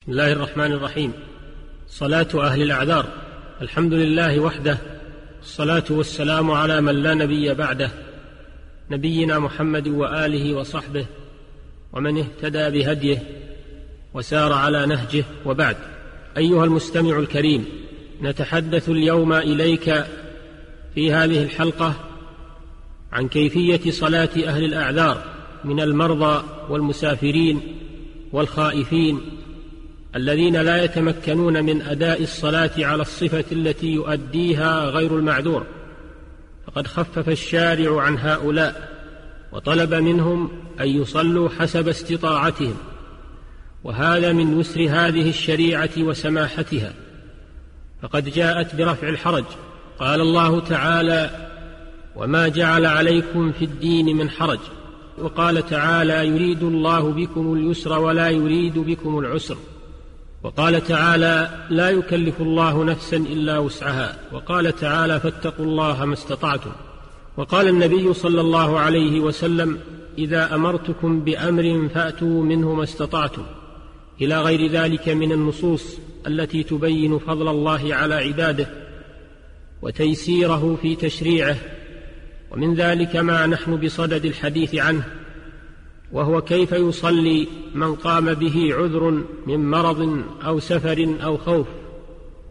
بسم الله الرحمن الرحيم. صلاة أهل الأعذار. الحمد لله وحده. الصلاة والسلام على من لا نبي بعده. نبينا محمد وآله وصحبه ومن اهتدى بهديه وسار على نهجه وبعد. أيها المستمع الكريم نتحدث اليوم إليك في هذه الحلقة عن كيفية صلاة أهل الأعذار من المرضى والمسافرين والخائفين الذين لا يتمكنون من أداء الصلاة على الصفة التي يؤديها غير المعذور. فقد خفف الشارع عن هؤلاء وطلب منهم أن يصلوا حسب استطاعتهم. وهذا من يسر هذه الشريعة وسماحتها. فقد جاءت برفع الحرج. قال الله تعالى وما جعل عليكم في الدين من حرج وقال تعالى يريد الله بكم اليسر ولا يريد بكم العسر وقال تعالى لا يكلف الله نفسا إلا وسعها. وقال تعالى فاتقوا الله ما استطعتم. وقال النبي صلى الله عليه وسلم إذا أمرتكم بأمر فأتوا منه ما استطعتم. إلى غير ذلك من النصوص التي تبين فضل الله على عباده وتيسيره في تشريعه. ومن ذلك ما نحن بصدد الحديث عنه. وهو كيف يصلي من قام به عذر من مرض أو سفر أو خوف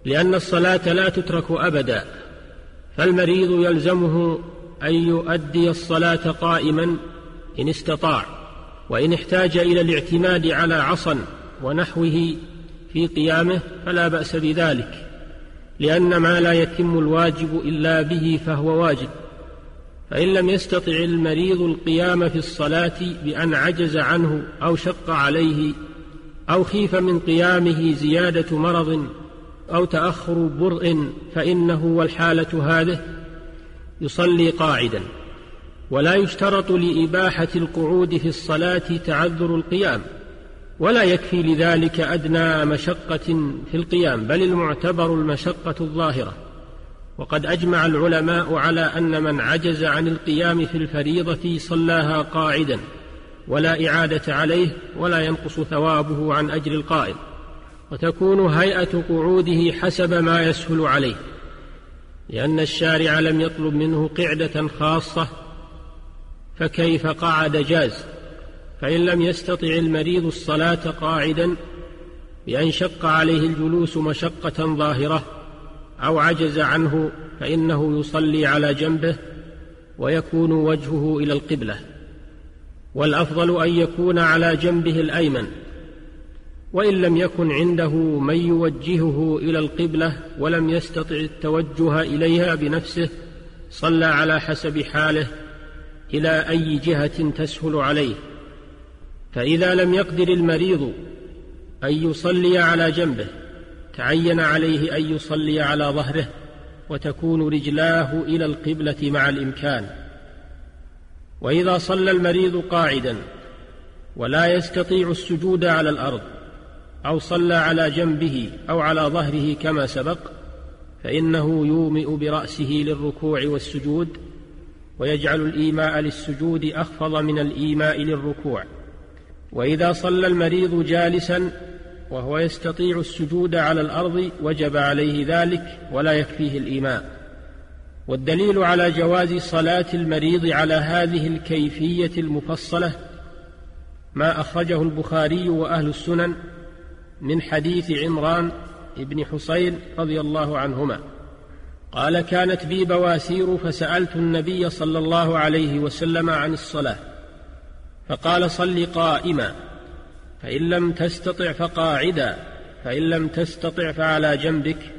لأن الصلاة لا تترك أبدا فالمريض يلزمه أن يؤدي الصلاة قائما إن استطاع وإن احتاج إلى الاعتماد على عصا ونحوه في قيامه فلا بأس بذلك لأن ما لا يتم الواجب إلا به فهو واجب. فإن لم يستطع المريض القيام في الصلاة بأن عجز عنه أو شق عليه أو خيف من قيامه زيادة مرض أو تأخر برء فإنه والحالة هذه يصلي قاعدا. ولا يشترط لإباحة القعود في الصلاة تعذر القيام ولا يكفي لذلك أدنى مشقة في القيام بل المعتبر المشقة الظاهرة. وقد أجمع العلماء على أن من عجز عن القيام في الفريضة صلاها قاعدا ولا إعادة عليه ولا ينقص ثوابه عن أجر القائم وتكون هيئة قعوده حسب ما يسهل عليه لأن الشارع لم يطلب منه قعدة خاصة فكيف قعد جاز؟ فإن لم يستطع المريض الصلاة قاعدا بأن شق عليه الجلوس مشقة ظاهرة أو عجز عنه فإنه يصلي على جنبه ويكون وجهه إلى القبلة. والأفضل أن يكون على جنبه الأيمن وإن لم يكن عنده من يوجهه إلى القبلة ولم يستطع التوجه إليها بنفسه صلى على حسب حاله إلى أي جهة تسهل عليه. فإذا لم يقدر المريض أن يصلي على جنبه تعين عليه أن يصلي على ظهره وتكون رجلاه إلى القبلة مع الإمكان. وإذا صلى المريض قاعدا ولا يستطيع السجود على الأرض أو صلى على جنبه أو على ظهره كما سبق فإنه يومئ برأسه للركوع والسجود ويجعل الإيماء للسجود أخفض من الإيماء للركوع. وإذا صلى المريض جالسا وهو يستطيع السجود على الأرض وجب عليه ذلك ولا يكفيه الايماء والدليل على جواز صلاة المريض على هذه الكيفية المفصلة ما أخرجه البخاري وأهل السنن من حديث عمران بن حصين رضي الله عنهما. قال كانت بي بواسير فسألت النبي صلى الله عليه وسلم عن الصلاة فقال صل قائما فإن لم تستطع فقاعدا فإن لم تستطع فعلى جنبك.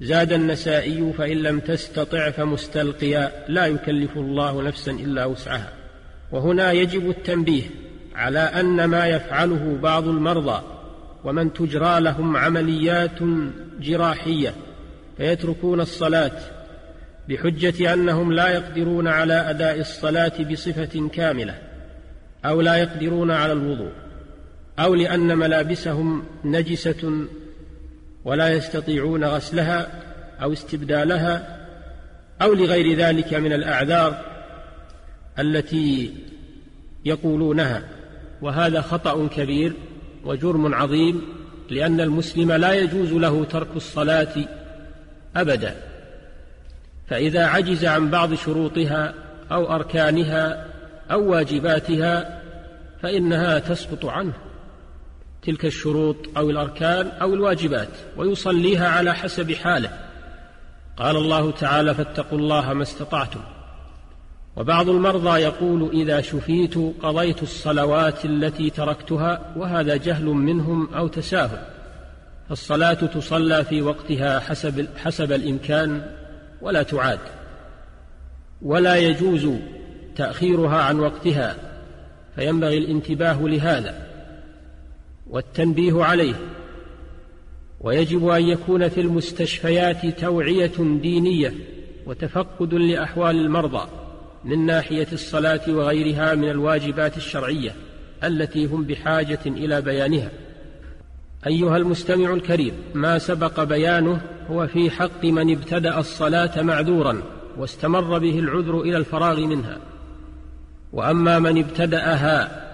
زاد النسائي فإن لم تستطع فمستلقيا. لا يكلف الله نفسا إلا وسعها. وهنا يجب التنبيه على أن ما يفعله بعض المرضى ومن تجرى لهم عمليات جراحية فيتركون الصلاة بحجة أنهم لا يقدرون على أداء الصلاة بصفة كاملة أو لا يقدرون على الوضوء. أو لأن ملابسهم نجسة ولا يستطيعون غسلها أو استبدالها أو لغير ذلك من الأعذار التي يقولونها. وهذا خطأ كبير وجرم عظيم لأن المسلم لا يجوز له ترك الصلاة أبدا. فإذا عجز عن بعض شروطها أو أركانها أو واجباتها فإنها تسقط عنه. تلك الشروط أو الأركان أو الواجبات ويصليها على حسب حاله. قال الله تعالى فاتقوا الله ما استطعتم. وبعض المرضى يقول إذا شفيت قضيت الصلوات التي تركتها وهذا جهل منهم أو تساهل. فالصلاة تصلى في وقتها حسب حسب الإمكان ولا تعاد. ولا يجوز تأخيرها عن وقتها فينبغي الانتباه لهذا. والتنبيه عليه ويجب أن يكون في المستشفيات توعية دينية وتفقد لأحوال المرضى من ناحية الصلاة وغيرها من الواجبات الشرعية التي هم بحاجة إلى بيانها. أيها المستمع الكريم ما سبق بيانه هو في حق من ابتدأ الصلاة معذورا واستمر به العذر إلى الفراغ منها. وأما من ابتدأها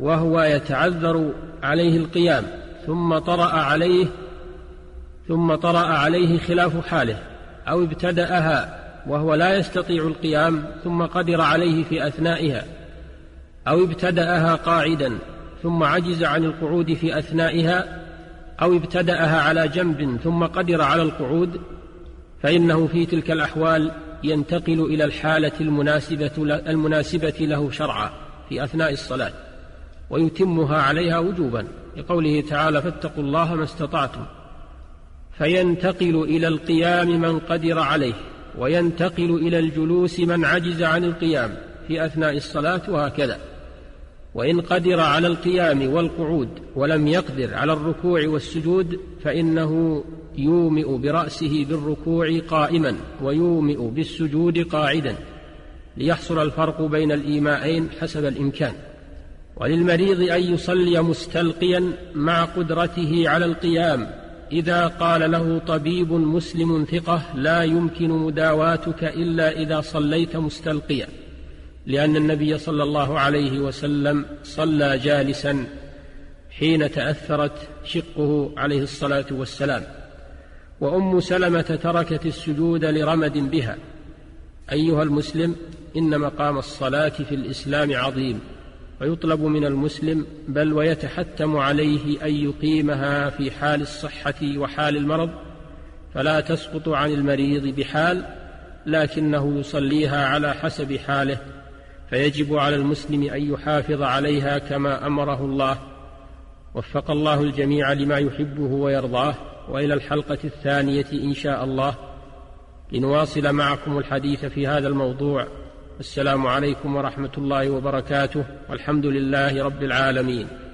وهو يتعذر عليه القيام ثم طرأ عليه ثم طرأ عليه خلاف حاله أو ابتدأها وهو لا يستطيع القيام ثم قدر عليه في أثنائها أو ابتدأها قاعدا ثم عجز عن القعود في أثنائها أو ابتدأها على جنب ثم قدر على القعود فإنه في تلك الأحوال ينتقل إلى الحالة المناسبة المناسبة له شرعا في أثناء الصلاة. ويتمها عليها وجوبا لقوله تعالى فاتقوا الله ما استطعتم. فينتقل إلى القيام من قدر عليه وينتقل إلى الجلوس من عجز عن القيام في أثناء الصلاة وهكذا. وإن قدر على القيام والقعود ولم يقدر على الركوع والسجود فإنه يومئ برأسه بالركوع قائما ويومئ بالسجود قاعدا. ليحصل الفرق بين الإيماءين حسب الإمكان. وللمريض أن يصلي مستلقيا مع قدرته على القيام. إذا قال له طبيب مسلم ثقة لا يمكن مداواتك إلا إذا صليت مستلقيا. لأن النبي صلى الله عليه وسلم صلى جالسا حين تأثرت شقه عليه الصلاة والسلام. وأم سلمة تركت السجود لرمد بها. أيها المسلم إن مقام الصلاة في الإسلام عظيم. ويطلب من المسلم بل ويتحتم عليه أن يقيمها في حال الصحة وحال المرض فلا تسقط عن المريض بحال لكنه يصليها على حسب حاله فيجب على المسلم أن يحافظ عليها كما أمره الله. وفق الله الجميع لما يحبه ويرضاه. وإلى الحلقة الثانية إن شاء الله. لنواصل معكم الحديث في هذا الموضوع. السلام عليكم ورحمة الله وبركاته والحمد لله رب العالمين.